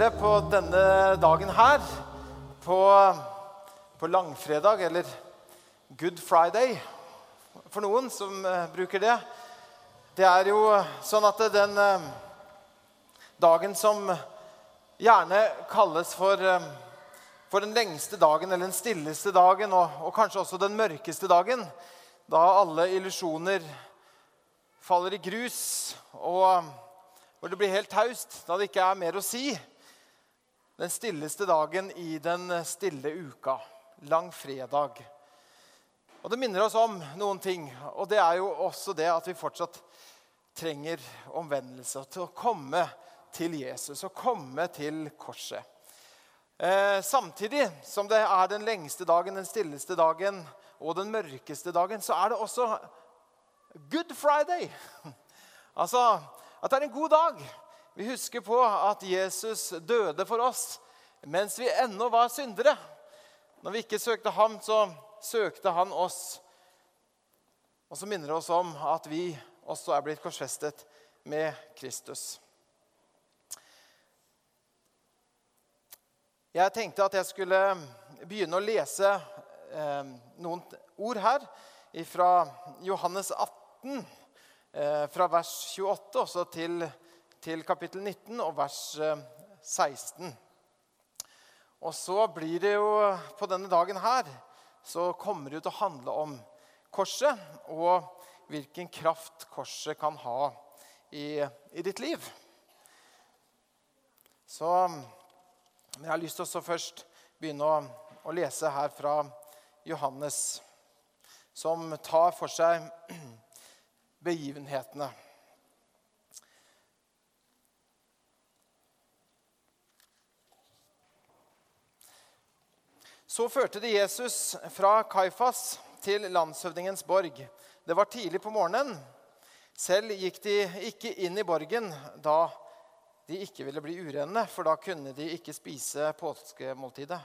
fint å se dere på denne dagen her. På, på langfredag, eller Good Friday for noen som eh, bruker det. Det er jo sånn at den eh, dagen som gjerne kalles for, eh, for den lengste dagen, eller den stilleste dagen, og, og kanskje også den mørkeste dagen, da alle illusjoner faller i grus, og hvor det blir helt taust, da det ikke er mer å si. Den stilleste dagen i den stille uka. Langfredag. Og det minner oss om noen ting. Og det er jo også det at vi fortsatt trenger omvendelse. Til å komme til Jesus og komme til korset. Eh, samtidig som det er den lengste dagen, den stilleste dagen og den mørkeste dagen, så er det også Good Friday. Altså, at det er en god dag. Vi husker på at Jesus døde for oss mens vi ennå var syndere. Når vi ikke søkte ham, så søkte han oss. Og så minner det oss om at vi også er blitt korsfestet med Kristus. Jeg tenkte at jeg skulle begynne å lese eh, noen ord her fra Johannes 18. Eh, fra vers 28 også til, til, kapittel 19 og vers 16. Eh, og så blir det jo på denne dagen her så kommer det til å handle om korset og hvilken kraft korset kan ha i, i ditt liv. Så jeg har lyst til å først begynne å, å lese her fra Johannes, som tar for seg begivenhetene. Så førte de Jesus fra Kaifas til landshøvdingens borg. Det var tidlig på morgenen. Selv gikk de ikke inn i borgen da de ikke ville bli urene, for da kunne de ikke spise påskemåltidet.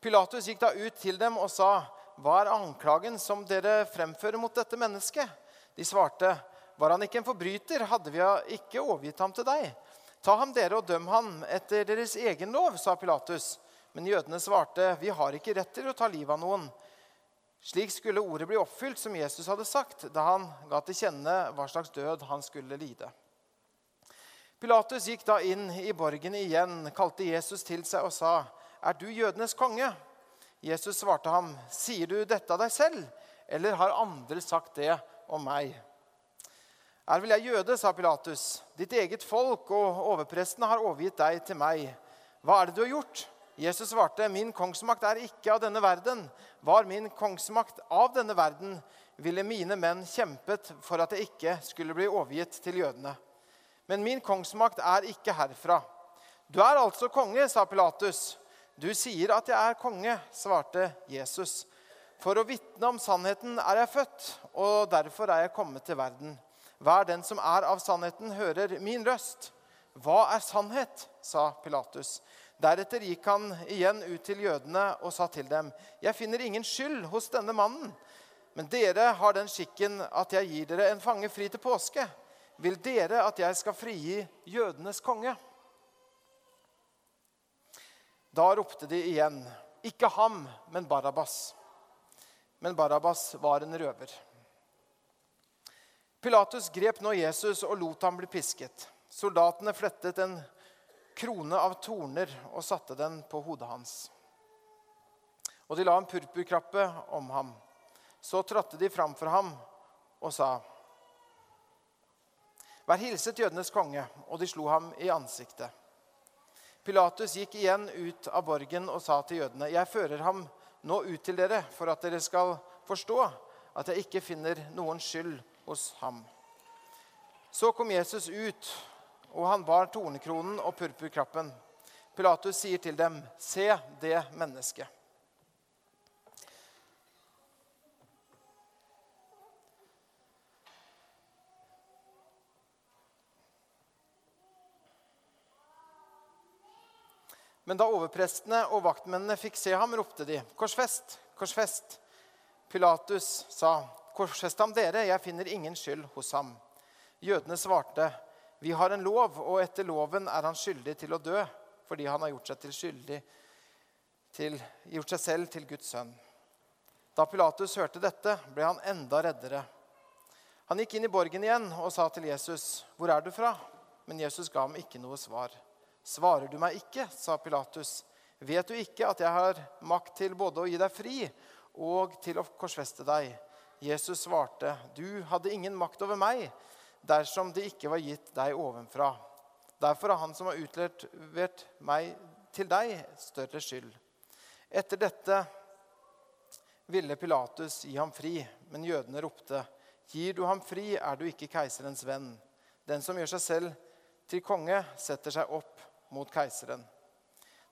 Pilatus gikk da ut til dem og sa, 'Hva er anklagen som dere fremfører mot dette mennesket?' De svarte, 'Var han ikke en forbryter, hadde vi ikke overgitt ham til deg.' 'Ta ham dere og døm ham etter deres egen lov', sa Pilatus. Men jødene svarte, 'Vi har ikke rett til å ta livet av noen.' Slik skulle ordet bli oppfylt, som Jesus hadde sagt, da han ga til kjenne hva slags død han skulle lide. Pilatus gikk da inn i borgen igjen, kalte Jesus til seg og sa, 'Er du jødenes konge?' Jesus svarte ham, 'Sier du dette av deg selv, eller har andre sagt det om meg. Er vel jeg jøde, sa Pilatus. Ditt eget folk og overprestene har overgitt deg til meg. Hva er det du har gjort? Jesus svarte, min kongsmakt er ikke av denne verden. Var min kongsmakt av denne verden, ville mine menn kjempet for at det ikke skulle bli overgitt til jødene. Men min kongsmakt er ikke herfra. Du er altså konge, sa Pilatus. Du sier at jeg er konge, svarte Jesus. For å vitne om sannheten er jeg født, og derfor er jeg kommet til verden. Hver den som er av sannheten, hører min røst. Hva er sannhet? sa Pilatus. Deretter gikk han igjen ut til jødene og sa til dem.: Jeg finner ingen skyld hos denne mannen, men dere har den skikken at jeg gir dere en fange fri til påske. Vil dere at jeg skal frigi jødenes konge? Da ropte de igjen, ikke ham, men Barabas men Barabas var en røver. Pilatus grep nå Jesus og lot ham bli pisket. Soldatene flettet en krone av torner og satte den på hodet hans. Og de la en purpurkrappe om ham. Så trådte de fram for ham og sa, Vær hilset jødenes konge, og de slo ham i ansiktet. Pilatus gikk igjen ut av borgen og sa til jødene, Jeg fører ham nå ut til dere for at dere skal forstå at jeg ikke finner noen skyld hos ham. Så kom Jesus ut, og han bar tornekronen og purpurkrappen. Pilatus sier til dem, 'Se det mennesket'. Men da overprestene og vaktmennene fikk se ham, ropte de, 'Korsfest! Korsfest!' Pilatus sa, 'Korsfest ham dere, jeg finner ingen skyld hos ham.' Jødene svarte, 'Vi har en lov, og etter loven er han skyldig til å dø.' fordi han har gjort seg, skyldig, til, gjort seg selv til Guds sønn. Da Pilatus hørte dette, ble han enda reddere. Han gikk inn i borgen igjen og sa til Jesus, 'Hvor er du fra?' Men Jesus ga ham ikke noe svar. 'Svarer du meg ikke?' sa Pilatus. 'Vet du ikke at jeg har makt til både å gi deg fri og til å korsfeste deg?' Jesus svarte, 'Du hadde ingen makt over meg dersom det ikke var gitt deg ovenfra.' Derfor har han som har utlevert meg til deg, større skyld. Etter dette ville Pilatus gi ham fri, men jødene ropte, 'Gir du ham fri, er du ikke keiserens venn.' Den som gjør seg selv til konge, setter seg opp mot keiseren.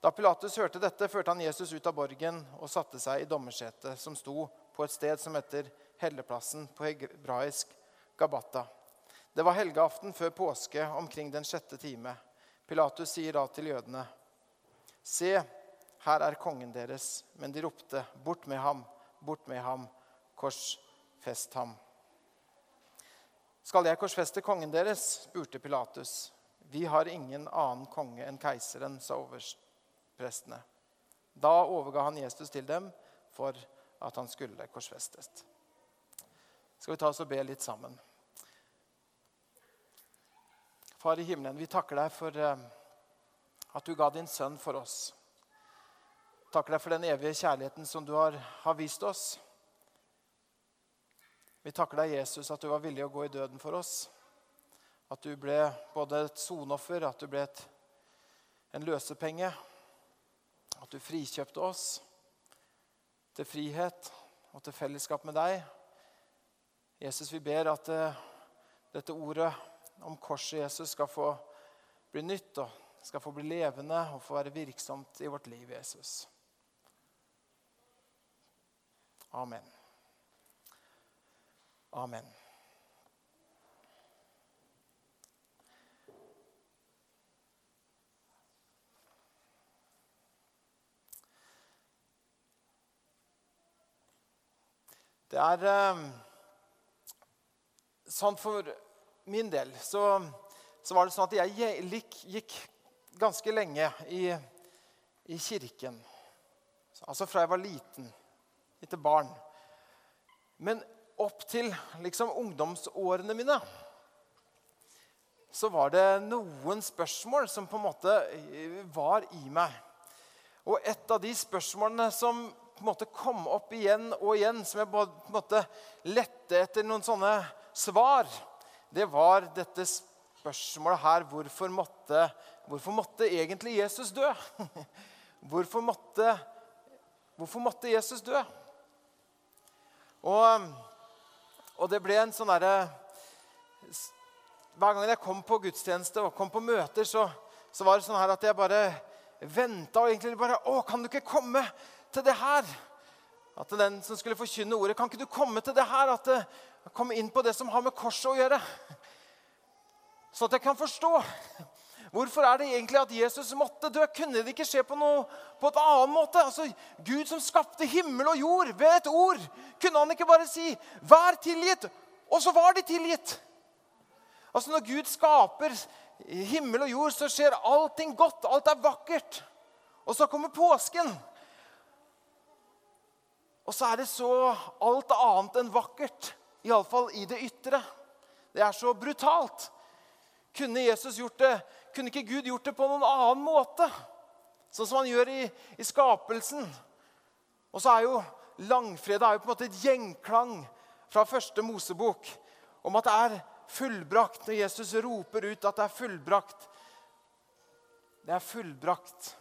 Da Pilatus hørte dette, førte han Jesus ut av borgen og satte seg i dommersetet, som sto på et sted som heter Helleplassen, på hebraisk Gabata. Det var helgeaften før påske, omkring den sjette time. Pilatus sier da til jødene.: Se, her er kongen deres. Men de ropte, bort med ham, bort med ham, korsfest ham. Skal jeg korsfeste kongen deres? spurte Pilatus. Vi har ingen annen konge enn keiseren, sa overprestene. Da overga han Jesus til dem for at han skulle korsfestes. Skal vi ta oss og be litt sammen? Far i himmelen, vi takker deg for eh, at du ga din sønn for oss. Takker deg for den evige kjærligheten som du har, har vist oss. Vi takker deg, Jesus, at du var villig å gå i døden for oss. At du ble både et sonoffer, at du ble et, en løsepenge. At du frikjøpte oss til frihet og til fellesskap med deg. Jesus, vi ber at uh, dette ordet om korset Jesus skal få bli nytt og skal få bli levende og få være virksomt i vårt liv, Jesus. Amen. Amen. Det er sånn for min del så, så, var det sånn at jeg gikk, gikk ganske lenge i, i, kirken. Altså fra jeg var liten, lite barn. Men opp til liksom ungdomsårene mine så var det noen spørsmål som på en måte var i meg. Og et av de spørsmålene som på en måte kom opp igjen og igjen, som jeg på en måte lette etter noen sånne svar det var dette spørsmålet her hvorfor måtte, hvorfor måtte egentlig Jesus dø? Hvorfor måtte, hvorfor måtte Jesus dø? Og, og det ble en sånn derre Hver gang jeg kom på gudstjeneste og kom på møter, så, så var det sånn her at jeg bare venta og egentlig bare Å, kan du ikke komme til det her? At den som skulle forkynne ordet, kan ikke du komme til det her? At komme inn på det som har med korset å gjøre. Sånn at jeg kan forstå. Hvorfor er det egentlig at Jesus måtte dø? Kunne det ikke skje på, noe, på et annen måte? Altså, Gud som skapte himmel og jord ved et ord. Kunne han ikke bare si 'vær tilgitt'? Og så var de tilgitt. Altså Når Gud skaper himmel og jord, så skjer allting godt. Alt er vakkert. Og så kommer påsken. Og så er det så alt annet enn vakkert. Iallfall i det ytre. Det er så brutalt. Kunne Jesus gjort det, kunne ikke Gud gjort det på noen annen måte? Sånn som han gjør i, i skapelsen. Og så er jo langfredag er jo på en måte et gjenklang fra første Mosebok om at det er fullbrakt. Når Jesus roper ut at det er fullbrakt Det er fullbrakt.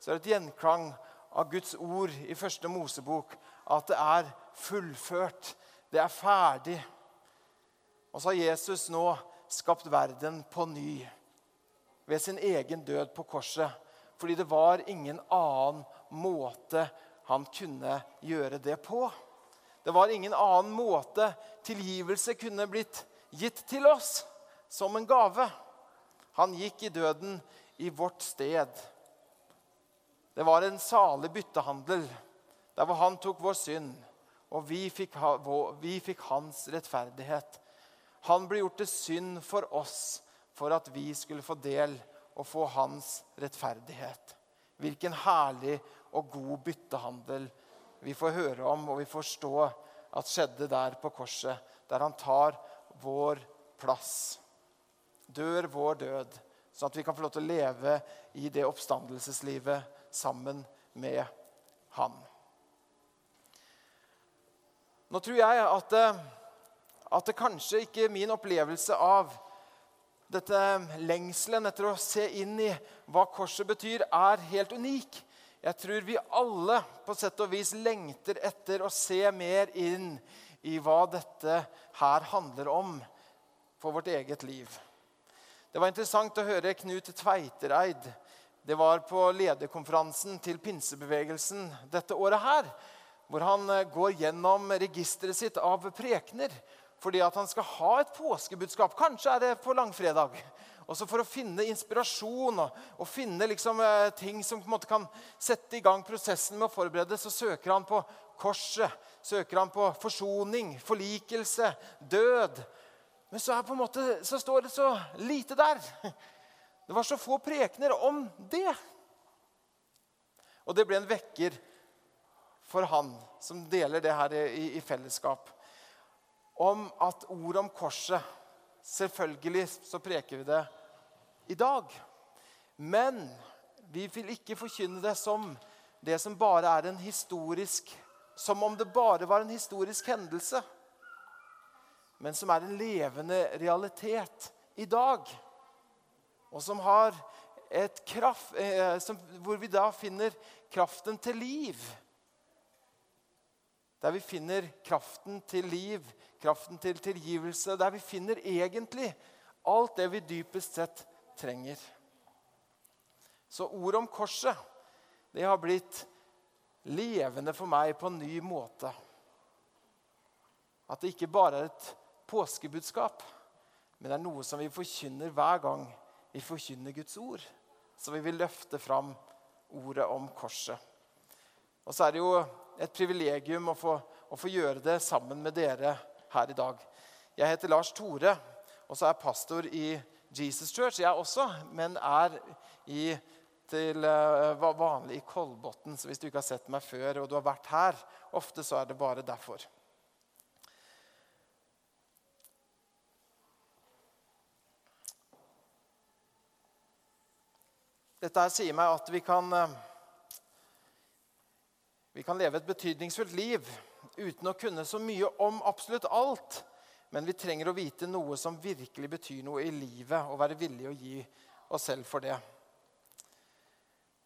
Så er det et gjenklang av Guds ord i første Mosebok at det er fullført. Det er ferdig. Og så har Jesus nå skapt verden på ny ved sin egen død på korset. Fordi det var ingen annen måte han kunne gjøre det på. Det var ingen annen måte tilgivelse kunne blitt gitt til oss som en gave. Han gikk i døden i vårt sted. Det var en salig byttehandel der hvor han tok vår synd og vi fikk, vi fikk hans rettferdighet. Han ble gjort til synd for oss for at vi skulle få del og få hans rettferdighet. Hvilken herlig og god byttehandel vi får høre om og vi forstå at skjedde der på korset, der han tar vår plass. Dør vår død, sånn at vi kan få lov til å leve i det oppstandelseslivet sammen med han. Nå tror jeg at, at det kanskje ikke min opplevelse av dette lengselen etter å se inn i hva korset betyr, er helt unik. Jeg tror vi alle på sett og vis lengter etter å se mer inn i hva dette her handler om for vårt eget liv. Det var interessant å høre Knut Tveitereid. Det var på lederkonferansen til pinsebevegelsen dette året her. Hvor han eh, går gjennom registeret sitt av prekener fordi at han skal ha et påskebudskap. Kanskje er det på langfredag. Også for å finne inspirasjon og, og finne liksom, eh, ting som kan sette i gang prosessen med å forberede, så søker han på korset. Søker han på forsoning, forlikelse, død. Men så, måte, så står det så lite der. Det var så få prekener om det. Og det ble en vekker for han som deler det her i, i fellesskap om at ordet om korset Selvfølgelig så preker vi det i dag. Men vi vil ikke forkynne det som det som bare er en historisk Som om det bare var en historisk hendelse. Men som er en levende realitet i dag. Og som har et kraft, eh, som, hvor vi da finner kraften til liv. Der vi finner kraften til liv kraften til tilgivelse, der vi finner egentlig alt det vi dypest sett trenger. Så ordet om korset, det har blitt levende for meg på en ny måte. At det ikke bare er et påskebudskap, men det er noe som vi forkynner hver gang vi forkynner Guds ord. Så vi vil løfte fram ordet om korset. Og så er det jo et privilegium å få, å få gjøre det sammen med dere her i dag. Jeg heter Lars Tore, og så er pastor i Jesus Church. Jeg også, men er i, til uh, vanlig i Kolbotn. Så hvis du ikke har sett meg før, og du har vært her, ofte så er det bare derfor. Dette her sier meg at vi kan, uh, vi kan leve et betydningsfullt liv uten å kunne så mye om absolutt alt. Men vi trenger å vite noe som virkelig betyr noe i livet, og være villige å gi oss selv for det.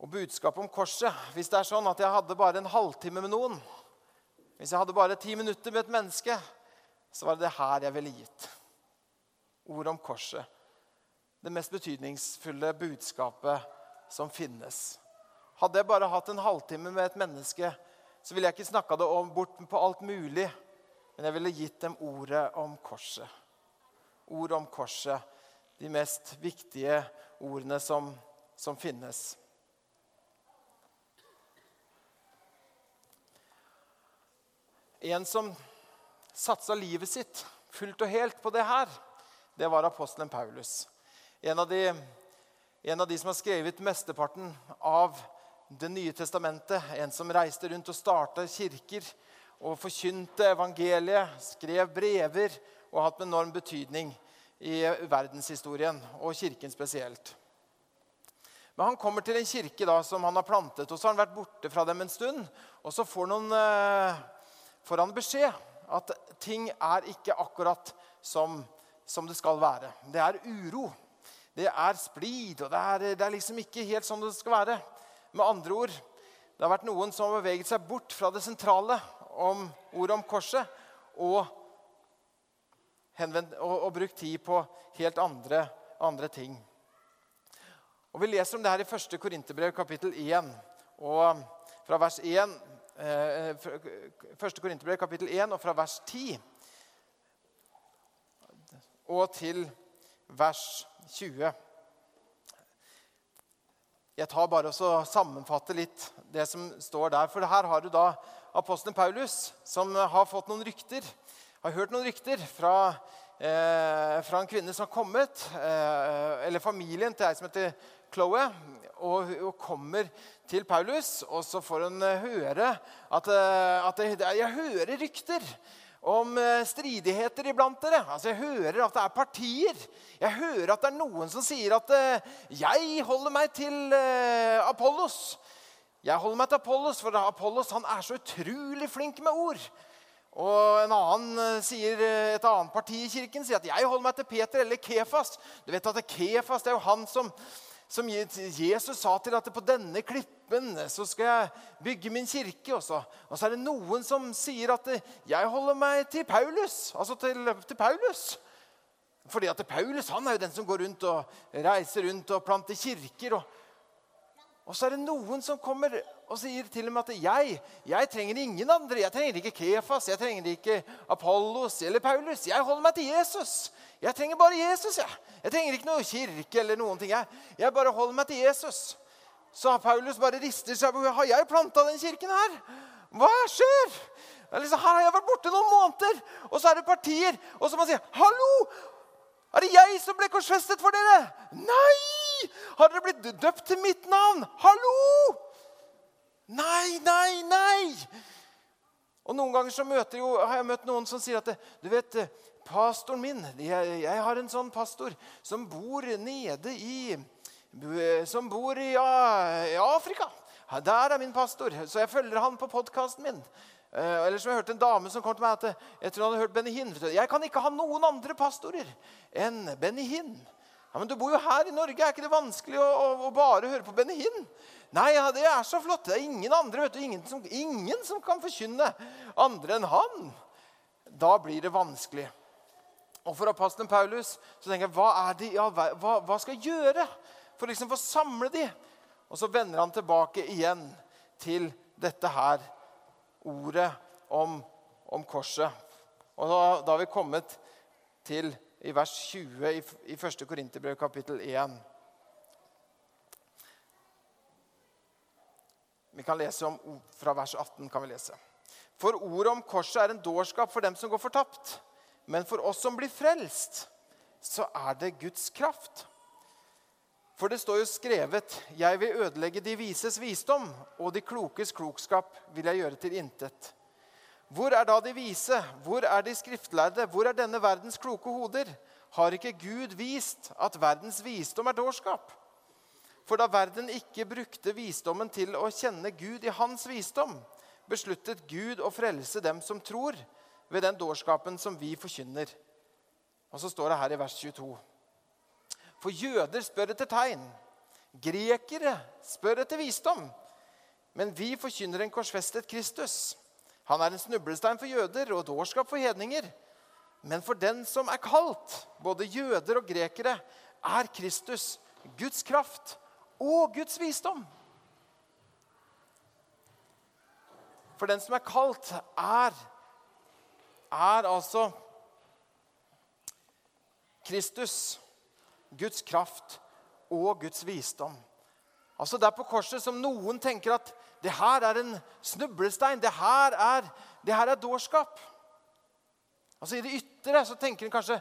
Og budskapet om korset Hvis det er sånn at jeg hadde bare en halvtime med noen, hvis jeg hadde bare ti minutter med et menneske, så var det det her jeg ville gitt. Ordet om korset. Det mest betydningsfulle budskapet som finnes. Hadde jeg bare hatt en halvtime med et menneske, så ville jeg ikke snakka det om, bort på alt mulig, men jeg ville gitt dem ordet om korset. Ord om korset. De mest viktige ordene som, som finnes. En som satsa livet sitt fullt og helt på det her, det var apostelen Paulus. En av de, en av de som har skrevet mesteparten av det nye testamentet. En som reiste rundt og starta kirker og forkynte evangeliet, skrev brever og har hatt enorm betydning i verdenshistorien, og kirken spesielt. Men han kommer til en kirke da, som han har plantet, og så har han vært borte fra dem en stund. Og så får, noen, eh, får han beskjed at ting er ikke akkurat som, som, det skal være. Det er uro. Det er splid, og det er, det er liksom ikke helt sånn det skal være. Med andre ord, det har vært noen som har beveget seg bort fra det sentrale om ordet om korset og, henvend, og, og brukt tid på helt andre, andre, ting. Og Vi leser om det her i 1. Korinterbrev, kapittel 1. Og fra vers 1, eh, 1. Korinterbrev, kapittel 1, og fra vers 10 og til vers 20. Jeg tar bare og sammenfatter litt det som står der. For her har du da apostelen Paulus, som har fått noen rykter. Har hørt noen rykter fra eh, fra en kvinne som har kommet, eh, eller familien til ei som heter Chloé, og, og, kommer til Paulus. Og så får hun eh, høre at, eh, at jeg, Jeg hører rykter om eh, stridigheter iblant dere. Altså, Jeg hører at det er partier. Jeg hører at det er noen som sier at 'jeg holder meg til Apollos'. Jeg holder meg til Apollos, for Apollos han er så utrolig flink med ord. Og en annen sier, Et annet parti i kirken sier at 'jeg holder meg til Peter eller Kefas'. Du vet at Kefas det er jo han som som Jesus sa til at på denne klippen så skal jeg bygge min kirke. Også. og så er det noen som sier at jeg holder meg til Paulus. Altså til, til Paulus. Fordi at Paulus han er jo den som går rundt og reiser rundt og planter kirker. og og så er det noen som kommer og sier til dem at jeg, jeg trenger ingen andre. Jeg trenger ikke Kefas, jeg trenger ikke Apollos eller Paulus. Jeg holder meg til Jesus. Jeg trenger bare Jesus. Jeg, jeg trenger ikke noe kirke eller noen ting. Jeg, jeg bare holder meg til Jesus. Så Paulus bare rister seg. Har jeg planta den kirken her? Hva skjer? Liksom, her har jeg vært borte noen måneder, og så er det partier. Og så må man si 'Hallo! Er det jeg som ble korsfestet for dere?' Nei! Har dere blitt døpt til mitt navn? Hallo! Nei, nei, nei! Og Noen ganger så jo, har jeg møtt noen som sier at du vet, pastoren min jeg, jeg har en sånn pastor som bor nede i Som bor i, i Afrika. Der er min pastor, så jeg følger han på podkasten min. Eh, eller som Jeg hørte en dame som kom til meg at jeg tror han hadde hørt Benny Hinn. Jeg kan ikke ha noen andre pastorer enn Benny Hinn. Ja, men Du bor jo her i Norge. Er ikke det vanskelig å, å, å bare høre på Benny Hinn? Nei, ja, det er så flott. Det er ingen andre, vet du, ingen som, ingen som kan forkynne andre enn han. Da blir det vanskelig. Og For apostelen Paulus så tenker jeg, hva, er de, ja, hva, hva skal jeg gjøre for liksom å samle de? Og så vender han tilbake igjen til dette her ordet om, om korset. Og da, da har vi kommet til i vers 20 i, i 1. Korinterbrev kapittel 1. Vi kan lese om, Fra vers 18 kan vi lese. For ordet om korset er en dårskap for dem som går fortapt. Men for oss som blir frelst, så er det Guds kraft. For det står jo skrevet:" Jeg vil ødelegge de vises visdom, og de klokes klokskap vil jeg gjøre til intet. Hvor er da de vise? Hvor er de skriftlærde? Hvor er denne verdens kloke hoder? Har ikke Gud vist at verdens visdom er dårskap? For da verden ikke brukte visdommen til å kjenne Gud i hans visdom, besluttet Gud å frelse dem som tror, ved den dårskapen som vi forkynner. Og så står det her i vers 22. For jøder spør etter tegn. Grekere spør etter visdom. Men vi forkynner en korsfestet Kristus. Han er en snublestein for jøder og dårskap for hedninger. Men for den som er kalt, både jøder og grekere, er Kristus Guds kraft og Guds visdom. For den som er kalt, er, er altså Kristus, Guds kraft og Guds visdom. Altså Det er på korset som noen tenker at det her er en snublestein. Det her er, det her er dårskap. Altså I det ytre så tenker en kanskje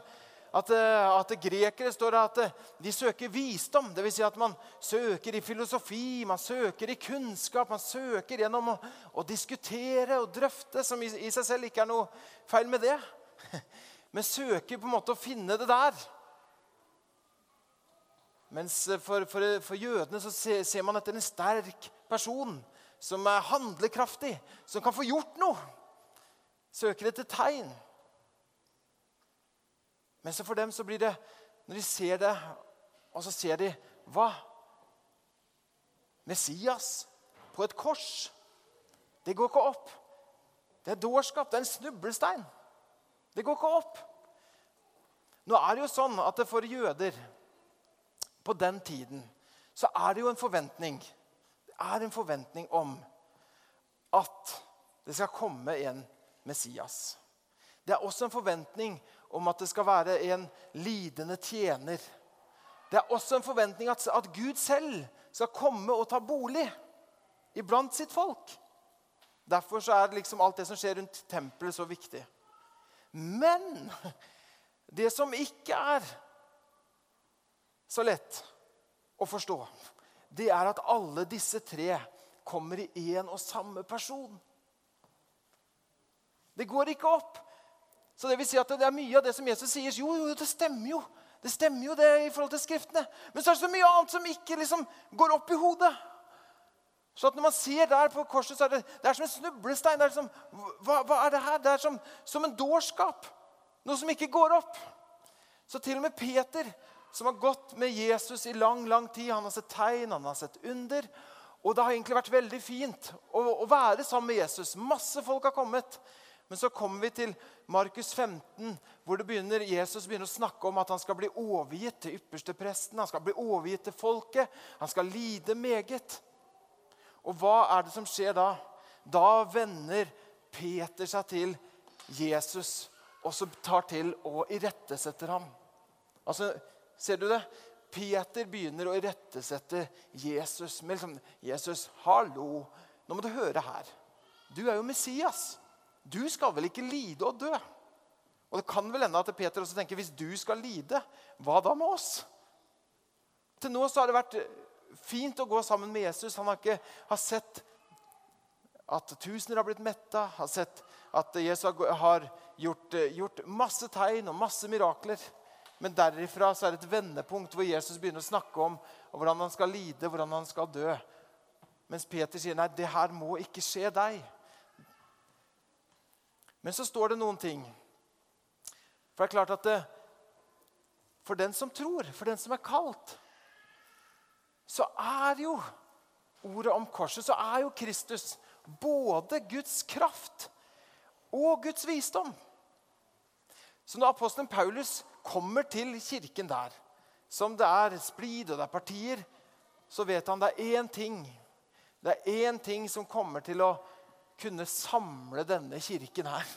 at, eh, at grekere står at eh, de søker visdom. Dvs. Si at man søker i filosofi, man søker i kunnskap. Man søker gjennom å, å diskutere og drøfte, som i, i, seg selv ikke er noe feil med det. Men søker på en måte å finne det der. Mens for, for, for jødene så ser, ser man etter en sterk person som er handlekraftig, som kan få gjort noe. Søker etter tegn. Men så for dem så blir det Når de ser det, og så ser de Hva? Messias på et kors. Det går ikke opp. Det er dårskap. Det er en snublestein. Det går ikke opp. Nå er det jo sånn at for jøder på den tiden så er det jo en forventning er en forventning om at det skal komme en Messias. Det er også en forventning om at det skal være en lidende tjener. Det er også en forventning at, at Gud selv skal komme og ta bolig iblant sitt folk. Derfor er liksom alt det som skjer rundt tempelet, så viktig. Men Det som ikke er så lett å forstå, det er at alle disse tre kommer i én og samme person. Det går ikke opp. Så det vil si at det er mye av det som Jesus sier, jo, jo, det stemmer jo. Det stemmer jo det i forhold til Skriftene. Men så er det så mye annet som ikke liksom går opp i hodet. Så at når man ser der på korset, så er det, det er som en snublestein. Det er som, hva, hva, er det her? Det er som, som en dårskap. Noe som ikke går opp. Så til og med Peter, som har gått med Jesus i lang lang tid, han har sett tegn, han har sett under. Og det har egentlig vært veldig fint å, å være sammen med Jesus. Masse folk har kommet. Men så kommer vi til Markus 15, hvor begynner, Jesus begynner å snakke om at han skal bli overgitt til ypperstepresten. Han skal bli overgitt til folket. Han skal lide meget. Og hva er det som skjer da? Da vender Peter seg til Jesus og så tar til og irettesetter ham. Altså, Ser du det? Peter begynner å irettesette Jesus med liksom 'Jesus, hallo, nå må du høre her. Du er jo Messias. Du skal vel ikke lide og dø?' Og Det kan vel hende at Peter også tenker hvis du skal lide, hva da med oss? Til nå så har det vært fint å gå sammen med Jesus. Han har ikke har sett at tusener har blitt metta, har sett at Jesus har gjort, gjort masse tegn og masse mirakler. Men derifra så er det et vendepunkt hvor Jesus begynner å snakke om hvordan han skal lide, hvordan han skal dø. Mens Peter sier nei, det her må ikke skje deg. Men så står det noen ting. For det er klart at det, for den som tror, for den som er kalt, så er jo ordet om korset, så er jo Kristus både Guds kraft og Guds visdom. Så når apostelen Paulus kommer til kirken der, som det er splid og det er partier, så vet han det er én ting. Det er én ting som kommer til å kunne samle denne kirken her.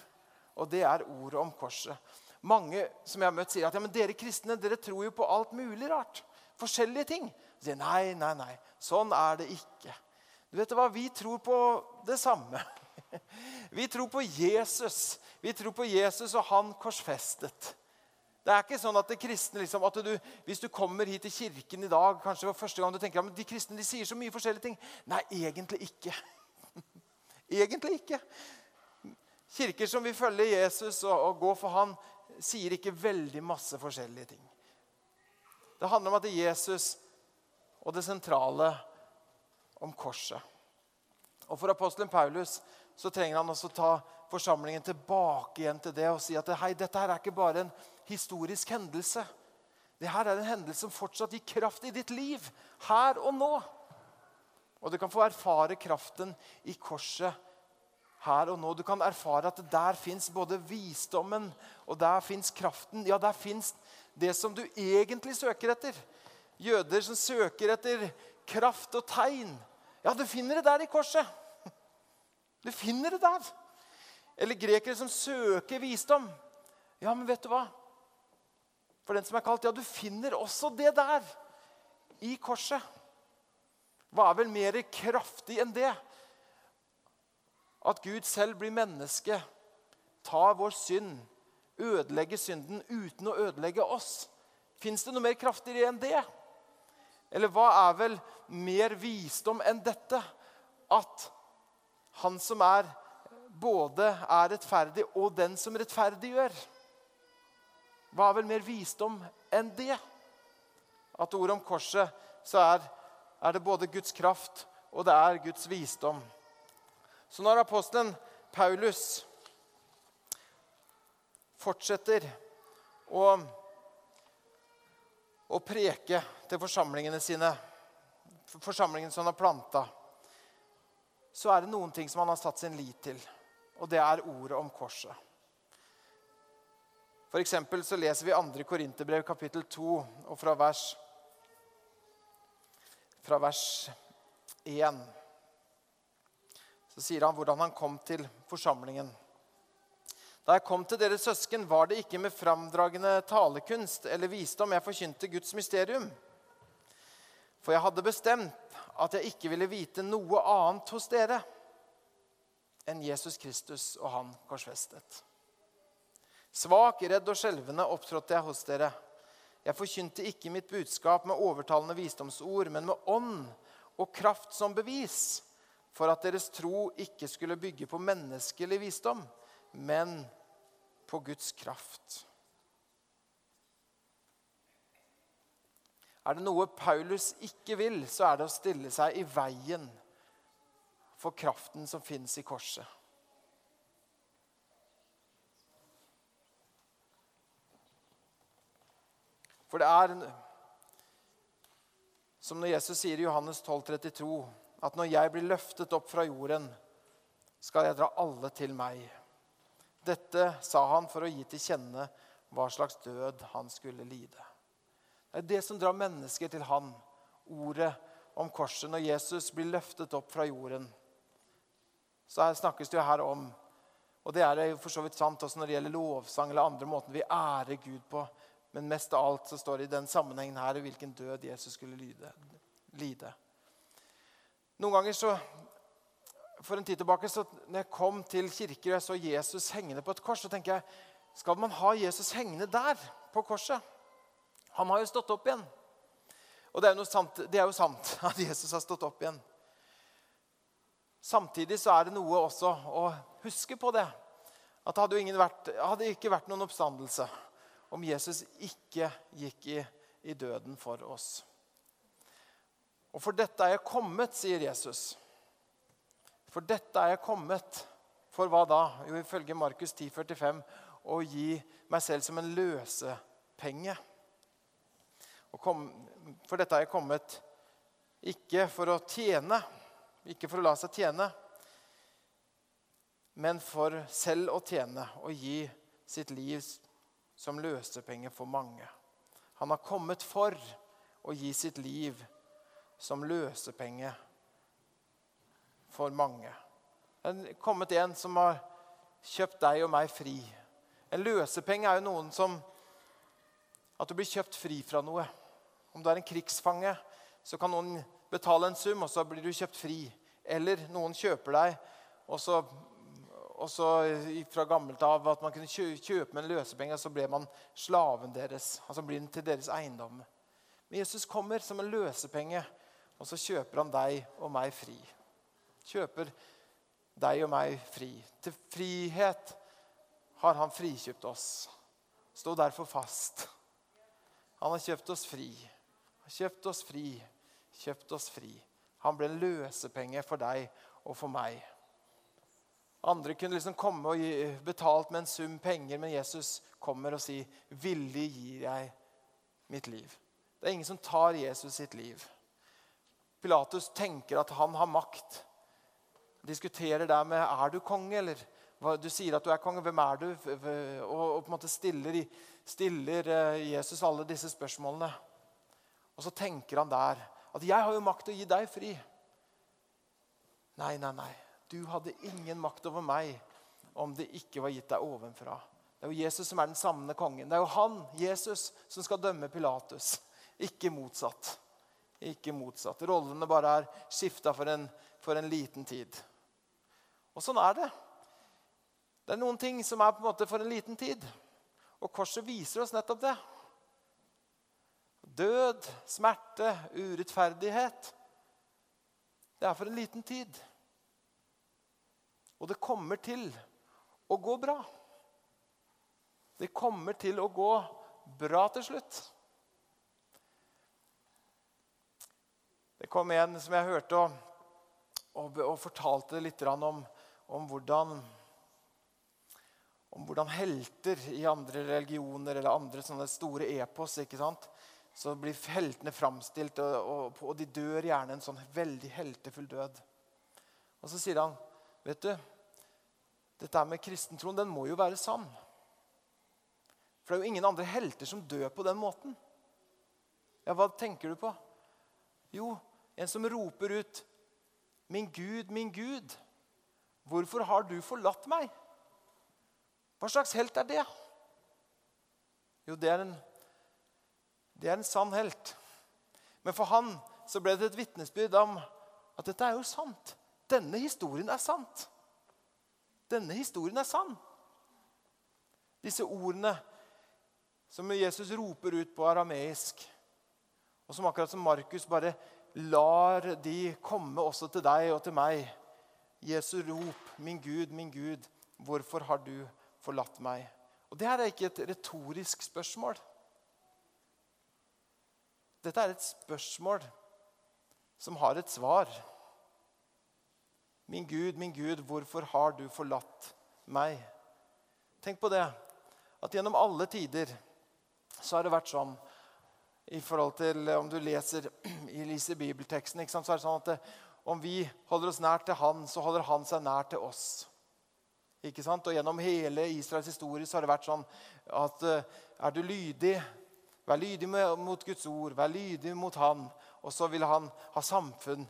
Og det er ordet om korset. Mange som jeg har møtt, sier at ja, men dere kristne dere tror jo på alt mulig rart. Forskjellige ting. De sier nei, nei, nei. Sånn er det ikke. Du vet hva? Vi tror på det samme. Vi tror på Jesus. Vi tror på Jesus og han korsfestet. Det er ikke sånn at det kristne, liksom, at du, Hvis du kommer hit til kirken i dag kanskje for første gang du tenker at de kristne de sier så mye forskjellige ting. Nei, egentlig ikke. egentlig ikke. Kirker som vil følge Jesus og, og gå for han, sier ikke veldig masse forskjellige ting. Det handler om at det er Jesus og det sentrale om korset. Og For apostelen Paulus så trenger han også ta forsamlingen tilbake igjen til det og si at hei, dette her er ikke bare en historisk hendelse. Det her er en hendelse som fortsatt gir kraft i ditt liv, her og nå. Og du kan få erfare kraften i korset her og nå. Du kan erfare at der fins både visdommen og der fins kraften. Ja, der fins det som du egentlig søker etter. Jøder som søker etter kraft og tegn. Ja, du finner det der i korset. Du finner det der. Eller grekere som søker visdom. Ja, men vet du hva? For den som er kalt, ja, du finner også det der. I korset. Hva er vel mer kraftig enn det? At Gud selv blir menneske, tar vår synd, ødelegger synden uten å ødelegge oss. Fins det noe mer kraftig enn det? Eller hva er vel mer visdom enn dette? At han som er både er rettferdig og den som rettferdiggjør. Hva er vel mer visdom enn det? At ordet om korset så er, er det både Guds kraft og det er Guds visdom. Så når apostelen Paulus fortsetter å, å preke til forsamlingene sine, forsamlingen som han har planta så er det noen ting som han har satt sin lit til. Og det er ordet om korset. For eksempel så leser vi 2. Korinterbrev kapittel 2 og fra vers, fra vers 1. Så sier han hvordan han kom til forsamlingen. Da jeg kom til deres søsken, var det ikke med framdragende talekunst eller visdom jeg forkynte Guds mysterium. For jeg hadde bestemt at jeg ikke ville vite noe annet hos dere enn Jesus Kristus og Han korsfestet. Svak, redd og skjelvende opptrådte jeg hos dere. Jeg forkynte ikke mitt budskap med overtalende visdomsord, men med ånd og kraft som bevis, for at deres tro ikke skulle bygge på menneskelig visdom, men på Guds kraft. Er det noe Paulus ikke vil, så er det å stille seg i veien for kraften som fins i korset. For det er som når Jesus sier i Johannes 12, 32, at når jeg blir løftet opp fra jorden, skal jeg dra alle til meg. Dette sa han for å gi til kjenne hva slags død han skulle lide. Det er det som drar mennesker til han, ordet om korset. Når Jesus blir løftet opp fra jorden, så her snakkes det jo her om Og det er jo for så vidt sant også når det gjelder lovsang eller andre måter vi ærer Gud på. Men mest av alt så står det i den sammenhengen her hvilken død Jesus skulle lide. lide. Noen ganger så For en tid tilbake så når jeg kom til kirker og jeg så Jesus hengende på et kors, så tenker jeg skal man ha Jesus hengende der på korset? Han har jo stått opp igjen. Og det er, sant, det er jo sant at Jesus har stått opp igjen. Samtidig så er det noe også å huske på det. At det hadde, vært, hadde ikke vært noen oppstandelse om Jesus ikke gikk i, i døden for oss. Og for dette er jeg kommet, sier Jesus. For dette er jeg kommet. For hva da? Jo, ifølge Markus 10, 45, å gi meg selv som en løsepenge. Kom, for dette er jeg kommet ikke for å tjene, ikke for å la seg tjene, men for selv å tjene og gi sitt liv som løsepenge for mange. Han har kommet for å gi sitt liv som løsepenge for mange. Det er kommet en som har kjøpt deg og meg fri. En løsepenge er jo noen som At du blir kjøpt fri fra noe. Om du er en krigsfange, så kan noen betale en sum, og så blir du kjøpt fri. Eller noen kjøper deg, og så og så fra gammelt av at man kunne kjøpe med en løsepenge, så ble man slaven deres. Altså blir den til deres eiendom. Men Jesus kommer som en løsepenge, og så kjøper han deg og meg fri. Kjøper deg og meg fri. Til frihet har han frikjøpt oss. Stå derfor fast. Han har kjøpt oss fri. Han har Kjøpt oss fri. Kjøpt oss fri. Han ble en løsepenge for deg og for meg. Andre kunne liksom komme og gi, betalt med en sum penger, men Jesus kommer og sier, 'Villig gir jeg mitt liv'. Det er ingen som tar Jesus sitt liv. Pilatus tenker at han har makt. Diskuterer der med 'Er du konge', eller du sier at du er konge, hvem er du? Og, på en måte stiller, stiller eh, Jesus alle disse spørsmålene. Og så tenker han der at 'jeg har jo makt til å gi deg fri'. Nei, nei, nei. Du hadde ingen makt over meg om det ikke var gitt deg ovenfra. Det er jo Jesus som er den samme kongen. Det er jo han, Jesus, som skal dømme Pilatus. Ikke motsatt. Ikke motsatt. Rollene bare er skifta for, for, en liten tid. Og sånn er det. Det er noen ting som er på en måte for en liten tid. Og korset viser oss nettopp det. Død, smerte, urettferdighet. Det er for en liten tid. Og det kommer til å gå bra. Det kommer til å gå bra til slutt. Det kom en som jeg hørte, og, og, og fortalte litt om, om, hvordan, om hvordan helter i andre religioner eller andre sånne store epos ikke sant? Så blir heltene framstilt, og, og, de dør gjerne en sånn veldig heltefull død. Og så sier han Vet du, dette med kristentroen, den må jo være sann. For det er jo ingen andre helter som dør på den måten. Ja, hva tenker du på? Jo, en som roper ut 'Min Gud, min Gud, hvorfor har du forlatt meg?' Hva slags helt er det? Jo, det er en, det er en sann helt. Men for han så ble det et vitnesbyrd om at dette er jo sant. Denne historien er sant. Denne historien er sann. Disse ordene som Jesus roper ut på arameisk, og som akkurat som Markus bare lar de komme også til deg og til meg. Jesu rop, 'Min Gud, min Gud, hvorfor har du forlatt meg?' Og Det her er ikke et retorisk spørsmål. Dette er et spørsmål som har et svar. Min Gud, min Gud, hvorfor har du forlatt meg? Tenk på det, at gjennom alle tider så har det vært sånn i forhold til Om du leser Lise bibelteksten, så er det sånn at det, om vi holder oss nær til Han, så holder Han seg nær til oss. Ikke sant? Og Gjennom hele Israels historie så har det vært sånn at uh, er du lydig, vær lydig mot Guds ord, vær lydig mot Han, og så vil Han ha samfunn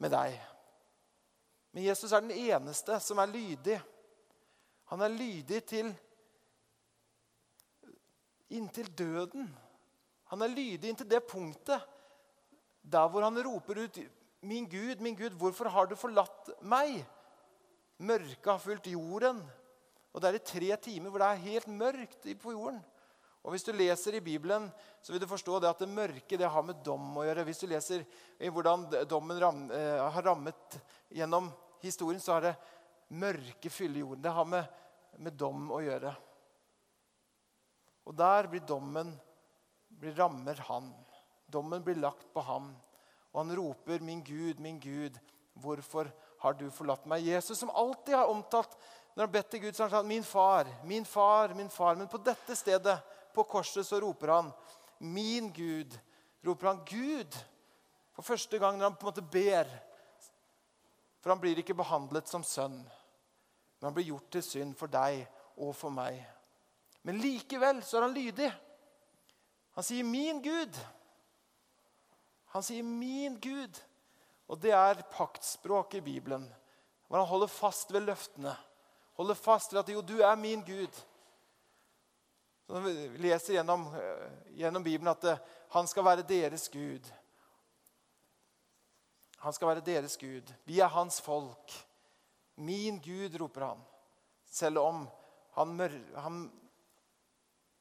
med deg. Men Jesus er den eneste som er lydig. Han er lydig til inntil døden. Han er lydig inntil det punktet der hvor han roper ut Min Gud, min Gud, hvorfor har du forlatt meg? Mørket har fulgt jorden. Og det er i tre timer hvor det er helt mørkt på jorden. Og Hvis du leser i Bibelen, så vil du forstå det at det mørke det har med dom å gjøre. Hvis du leser i hvordan dommen ram, eh, har rammet gjennom historien, så har det mørke fyller jorden. Det har med, med dom å gjøre. Og der blir dommen blir rammer han. Dommen blir lagt på ham. Og han roper, 'Min Gud, min Gud, hvorfor har du forlatt meg?' Jesus, som alltid har omtalt når han bedt til Gud, så har han sagt, 'Min far, min far, min far.' Men på dette stedet, på korset, så roper han, 'Min Gud'. Roper han Gud for første gang når han på en måte ber. For han blir ikke behandlet som sønn, men han blir gjort til synd for deg og for meg. Men likevel så er han lydig. Han sier 'min Gud'. Han sier 'min Gud'. Og det er paktspråk i Bibelen. Hvor han holder fast ved løftene. Holder fast ved at 'jo, du er min Gud'. Så vi leser gjennom, eh, gjennom Bibelen at eh, han skal være deres Gud. Han skal være deres Gud. Vi er hans folk. Min Gud, roper han. Selv om han, han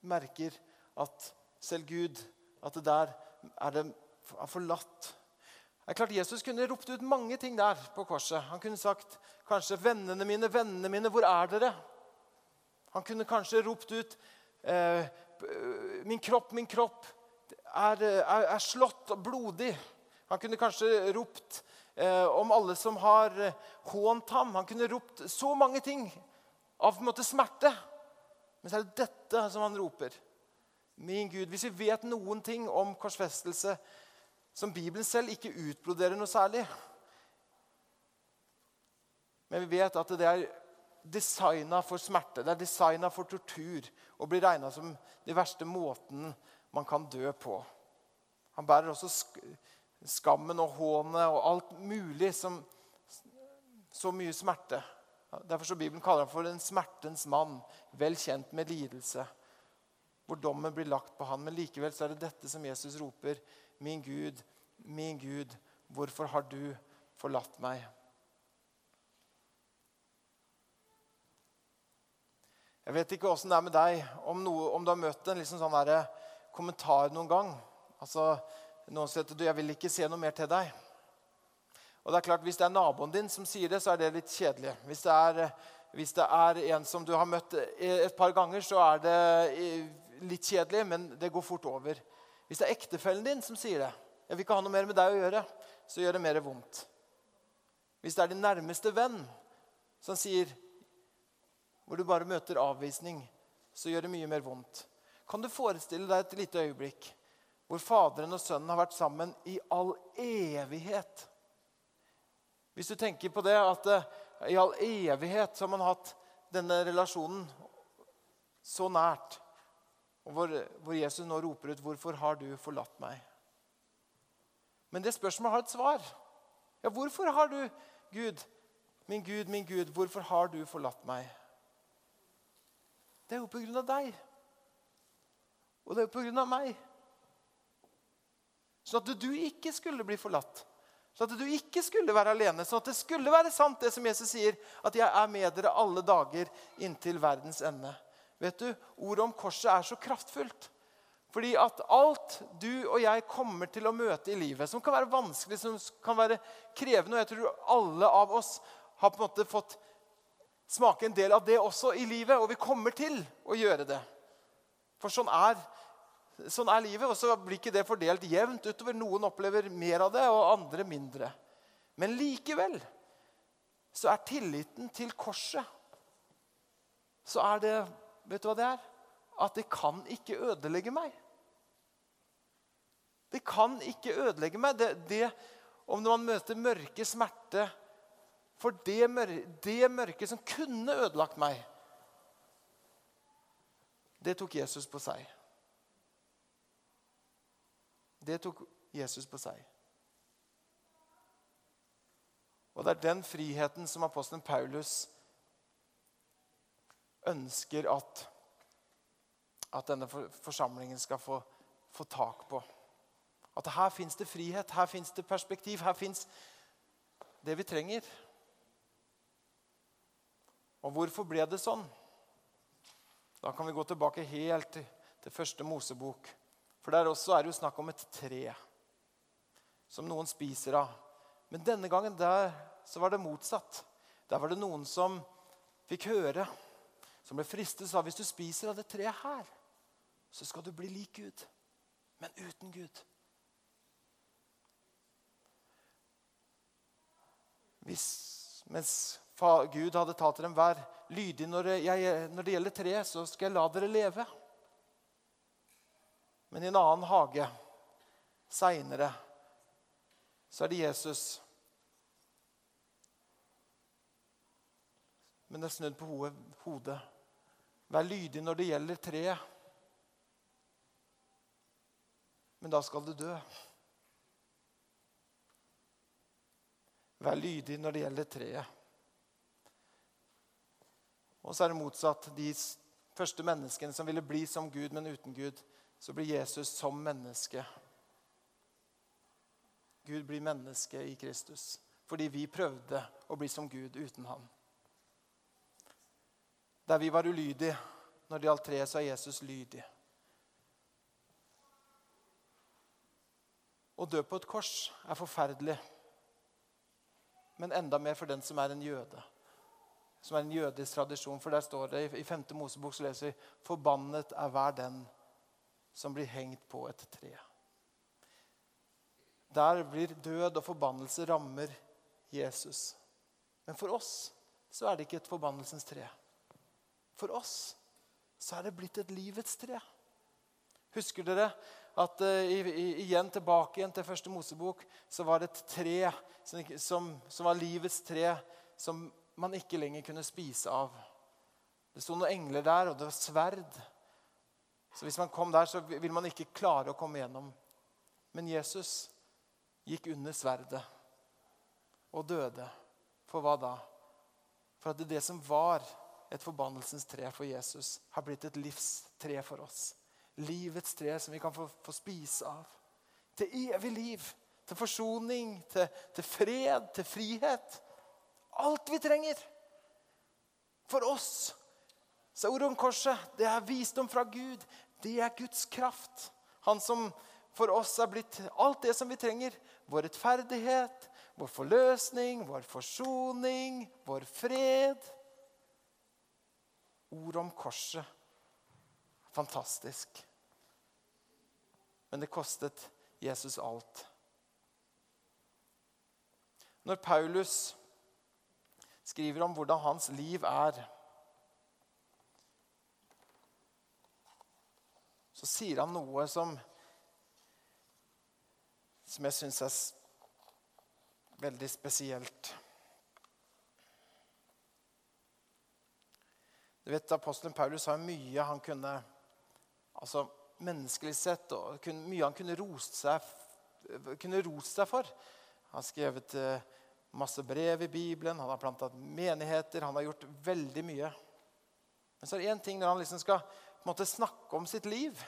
merker at selv Gud, at det der er det er forlatt. Det er klart Jesus kunne ropt ut mange ting der på korset. Han kunne sagt kanskje 'Vennene mine, vennene mine, hvor er dere?' Han kunne kanskje ropt ut eh, 'Min kropp, min kropp er, er, er slått blodig'. Han kunne kanskje ropt eh, om alle som har eh, hånt ham. Han kunne ropt så mange ting av en måte smerte. Men så er det dette som han roper. Min Gud, Hvis vi vet noen ting om korsfestelse som Bibelen selv ikke utbroderer noe særlig Men vi vet at det er designa for smerte, det er designa for tortur og blir regna som den verste måten man kan dø på. Han bærer også skammen og hånet og alt mulig som så mye smerte. Derfor så Bibelen kaller han for en smertens mann, vel kjent med lidelse hvor dommen blir lagt på han. Men likevel så er det dette som Jesus roper. Min Gud, min Gud, hvorfor har du forlatt meg? Jeg vet ikke åssen det er med deg, om, noe, om, du har møtt en liksom sånn kommentar noen gang. Altså, Noen sier du, 'jeg vil ikke se noe mer til deg'. Og det er klart, Hvis det er naboen din som sier det, så er det litt kjedelig. Hvis det er, hvis det er en som du har møtt et par ganger, så er det litt kjedelig, men det går fort over. Hvis det er ektefellen din som sier det, 'Jeg vil ikke ha noe mer med deg å gjøre', så gjør det mer vondt. Hvis det er din nærmeste venn som sier hvor du bare møter avvisning, så gjør det mye mer vondt. Kan du forestille deg et lite øyeblikk hvor Faderen og Sønnen har vært sammen i all evighet? Hvis du tenker på det at uh, i all evighet har man hatt denne relasjonen så nært og hvor, hvor, Jesus nå roper ut 'Hvorfor har du forlatt meg?' Men det spørsmålet har et svar. Ja, hvorfor har du, Gud, min Gud, min Gud, hvorfor har du forlatt meg? Det er jo på grunn av deg. Og det er jo på grunn av meg. Sånn at du ikke skulle bli forlatt. Sånn at du ikke skulle være alene. Sånn at det skulle være sant, det som Jesus sier, at 'jeg er med dere alle dager inntil verdens ende'. Vet du, Ordet om korset er så kraftfullt. Fordi at alt du og jeg kommer til å møte i livet, som kan være vanskelig, som kan være krevende Og jeg tror alle av oss har på en måte fått smake en del av det også i livet. Og vi kommer til å gjøre det. For sånn er, sånn er livet. Og så blir ikke det fordelt jevnt utover. Noen opplever mer av det, og andre mindre. Men likevel så er tilliten til korset Så er det Vet du hva det er? At det kan ikke ødelegge meg. Det kan ikke ødelegge meg. Det, det, om man møter mørke, smerte For det, det mørket som kunne ødelagt meg, det tok Jesus på seg. Det tok Jesus på seg. Og det er den friheten som apostelen Paulus ønsker at, at denne forsamlingen skal få, få tak på. At her fins det frihet, her fins det perspektiv, her fins det vi trenger. Og hvorfor ble det sånn? Da kan vi gå tilbake helt til, første Mosebok. For der også er det jo snakk om et tre som noen spiser av. Men denne gangen der så var det motsatt. Der var det noen som fikk høre, som ble fristet sa hvis du spiser av det treet her, så skal du bli lik Gud, men uten Gud. Hvis, mens Gud hadde tatt dem hver lydig når jeg, når det gjelder treet, så skal jeg la dere leve. Men i en annen hage seinere så er det Jesus. Men det er snudd på hodet. Vær lydig når det gjelder treet. Men da skal du dø. Vær lydig når det gjelder treet. Og så er det motsatt. De første menneskene som ville bli som Gud, men uten Gud, så blir Jesus som menneske. Gud blir menneske i Kristus fordi vi prøvde å bli som Gud uten ham. Der vi var ulydige når det gjaldt treet, så er Jesus lydig. Å dø på et kors er forferdelig, men enda mer for den som er en jøde. Som er en jødisk tradisjon. For der står det i 5. Mosebok så leser vi 'Forbannet er hver den som blir hengt på et tre'. Der blir død og forbannelse rammer Jesus. Men for oss så er det ikke et forbannelsens tre. For oss så er det blitt et livets tre. Husker dere at uh, igjen tilbake igjen til første Mosebok så var det et tre som, som, som, var livets tre, som man ikke lenger kunne spise av. Det sto noen engler der, og det var sverd. Så hvis man kom der, så vil man ikke klare å komme gjennom. Men Jesus gikk under sverdet og døde. For hva da? For at det som var et forbannelsens tre for Jesus, har blitt et livstre for oss. Livets tre som vi kan få, få spise av. Til evig liv, til forsoning, til, til fred, til frihet. Alt vi trenger. For oss så er ordet om korset det er visdom fra Gud. Det er Guds kraft. Han som for oss er blitt alt det som vi trenger. Vår rettferdighet, vår forløsning, vår forsoning, vår fred. Ord om korset. Fantastisk. Men det kostet Jesus alt. Når Paulus skriver om hvordan hans liv er Så sier han noe som som jeg syns er veldig spesielt. Du vet, Apostelen Paulus har mye han kunne altså Menneskelig sett og mye han kunne rost seg, kunne rost seg for. Han har skrevet eh, masse brev i Bibelen, han har planta menigheter, han har gjort veldig mye. Men så er det én ting når han liksom skal måte, snakke om sitt liv.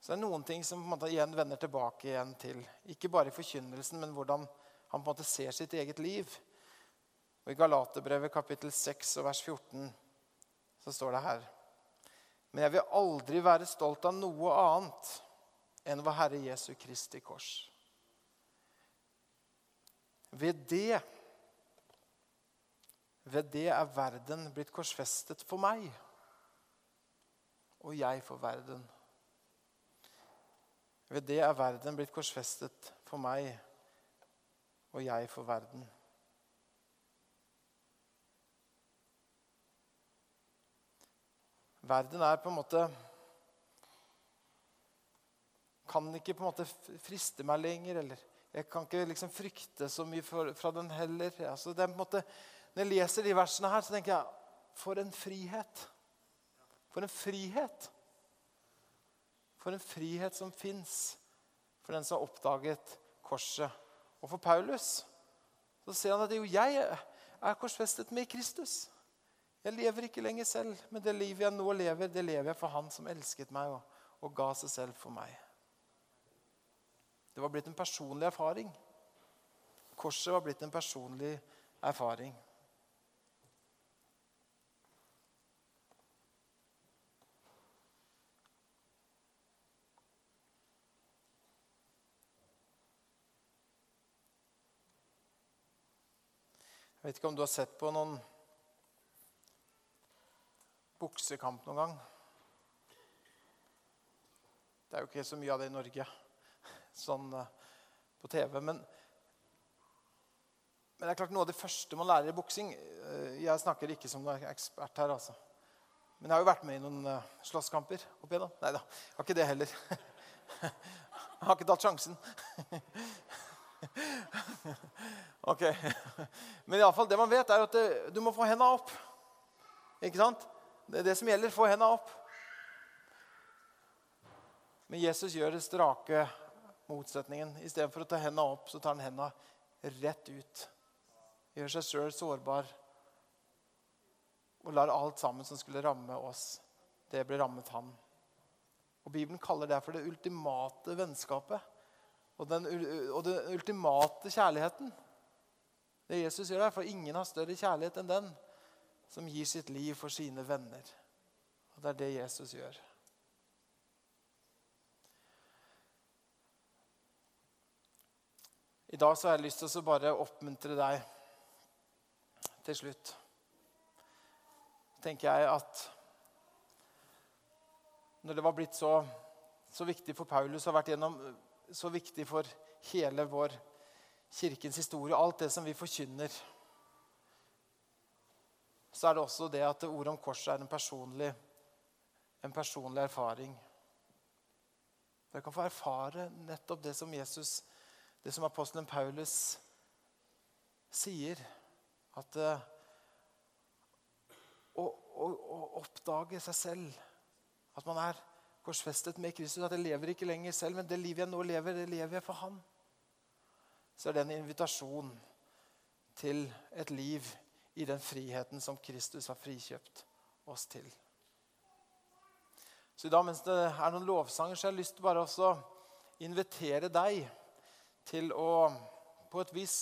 Så det er noen ting som på en måte, igjen vender tilbake igjen til ikke bare i forkynnelsen, men hvordan han på en måte ser sitt eget liv. Og I Galaterbrevet kapittel 6 og vers 14 så står det her Men jeg vil aldri være stolt av noe annet enn vår Herre Jesu Kristi kors. Ved det ved det er verden blitt korsfestet for meg, og jeg for verden. Ved det er verden blitt korsfestet for meg, og jeg for verden. Verden er på en måte Kan ikke på en måte friste meg lenger. eller Jeg kan ikke liksom frykte så mye fra den heller. Altså det er på en måte, når jeg leser de versene her, så tenker jeg For en frihet. For en frihet. For en frihet som fins for den som har oppdaget korset. Og for Paulus så ser han at jo jeg er korsfestet med Kristus. Jeg lever ikke lenger selv, men det livet jeg nå lever, det lever jeg for Han som elsket meg og, og ga seg selv for meg. Det var blitt en personlig erfaring. Korset var blitt en personlig erfaring. Jeg vet ikke om du har sett på noen buksekamp noen gang. Det er jo ikke så mye av det i Norge sånn uh, på TV. Men, men, det er klart noe av det første man lærer i boksing uh, Jeg snakker ikke som noen ekspert her, altså. Men jeg har jo vært med i noen uh, slåsskamper opp igjennom. Nei da, har ikke det heller. jeg har ikke tatt sjansen. ok. Men iallfall, det man vet, er at du må få henda opp. Ikke sant? Det er det som gjelder. Få henda opp. Men Jesus gjør det strake motsetningen. Istedenfor å ta henda opp, så tar han henda rett ut. Gjør seg sjøl sårbar og lar alt sammen som skulle ramme oss, det blir rammet han. Og Bibelen kaller det for det ultimate vennskapet og den, og den ultimate kjærligheten. Det Jesus gjør der, For ingen har større kjærlighet enn den som gir sitt liv for sine venner. Og Det er det Jesus gjør. I dag så har jeg lyst til å bare oppmuntre deg til slutt. tenker jeg at når det var blitt så, så viktig for Paulus og vært gjennom så viktig for hele vår kirkens historie, alt det som vi forkynner så er det også det at ordet om korset er en personlig, en personlig erfaring. Dere kan få erfare nettopp det som Jesus, det som apostelen Paulus sier. At uh, å, å, å, oppdage seg selv. At man er korsfestet med Kristus. At jeg lever ikke lenger selv, men det livet jeg nå lever, det lever jeg for Han. Så er det en invitasjon til et liv i den friheten som Kristus har frikjøpt oss til. Så i dag, mens det er noen lovsanger, så har jeg lyst til bare å invitere deg til å på et vis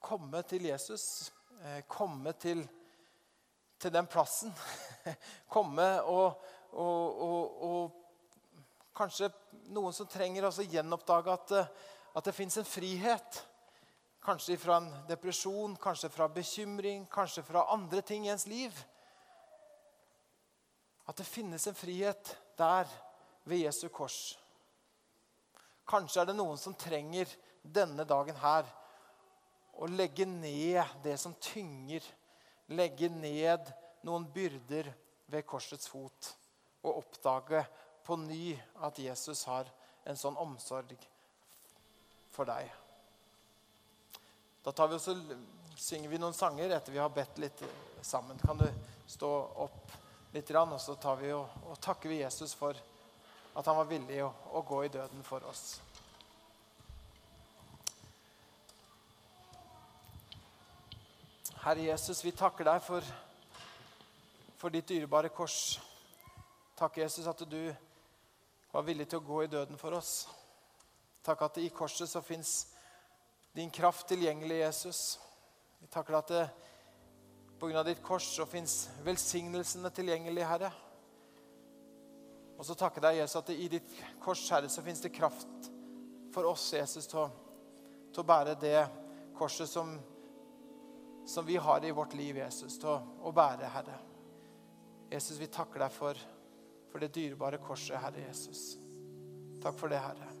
komme til Jesus. Eh, komme til, til den plassen. komme og, og, og, og, kanskje noen som trenger å gjenoppdage at, at det fins en frihet Kanskje fra en depresjon, kanskje fra bekymring, kanskje fra andre ting i ens liv. At det finnes en frihet der ved Jesu kors. Kanskje er det noen som trenger denne dagen her å legge ned det som tynger. Legge ned noen byrder ved korsets fot. Og oppdage på ny at Jesus har en sånn omsorg for deg. Da vi også, synger vi noen sanger etter vi har bedt litt sammen. Kan du stå opp litt, og så tar vi og, og takker vi Jesus for at han var villig å, å gå i døden for oss. Herre Jesus, vi takker deg for, for ditt dyrebare kors. Takk, Jesus, at du var villig til å gå i døden for oss. Takk at det i korset så fins din kraft tilgjengelig, Jesus. Vi takker at det Pga. ditt kors så fins velsignelsene tilgjengelig, Herre. Og så takker deg, Jesus, at i ditt kors, Herre, så fins det kraft for oss, Jesus, til å, til å bære det korset som, som, vi har i vårt liv, Jesus, til å, å bære, Herre. Jesus, vi takker deg for, for det dyrebare korset, Herre Jesus. Takk for det, Herre.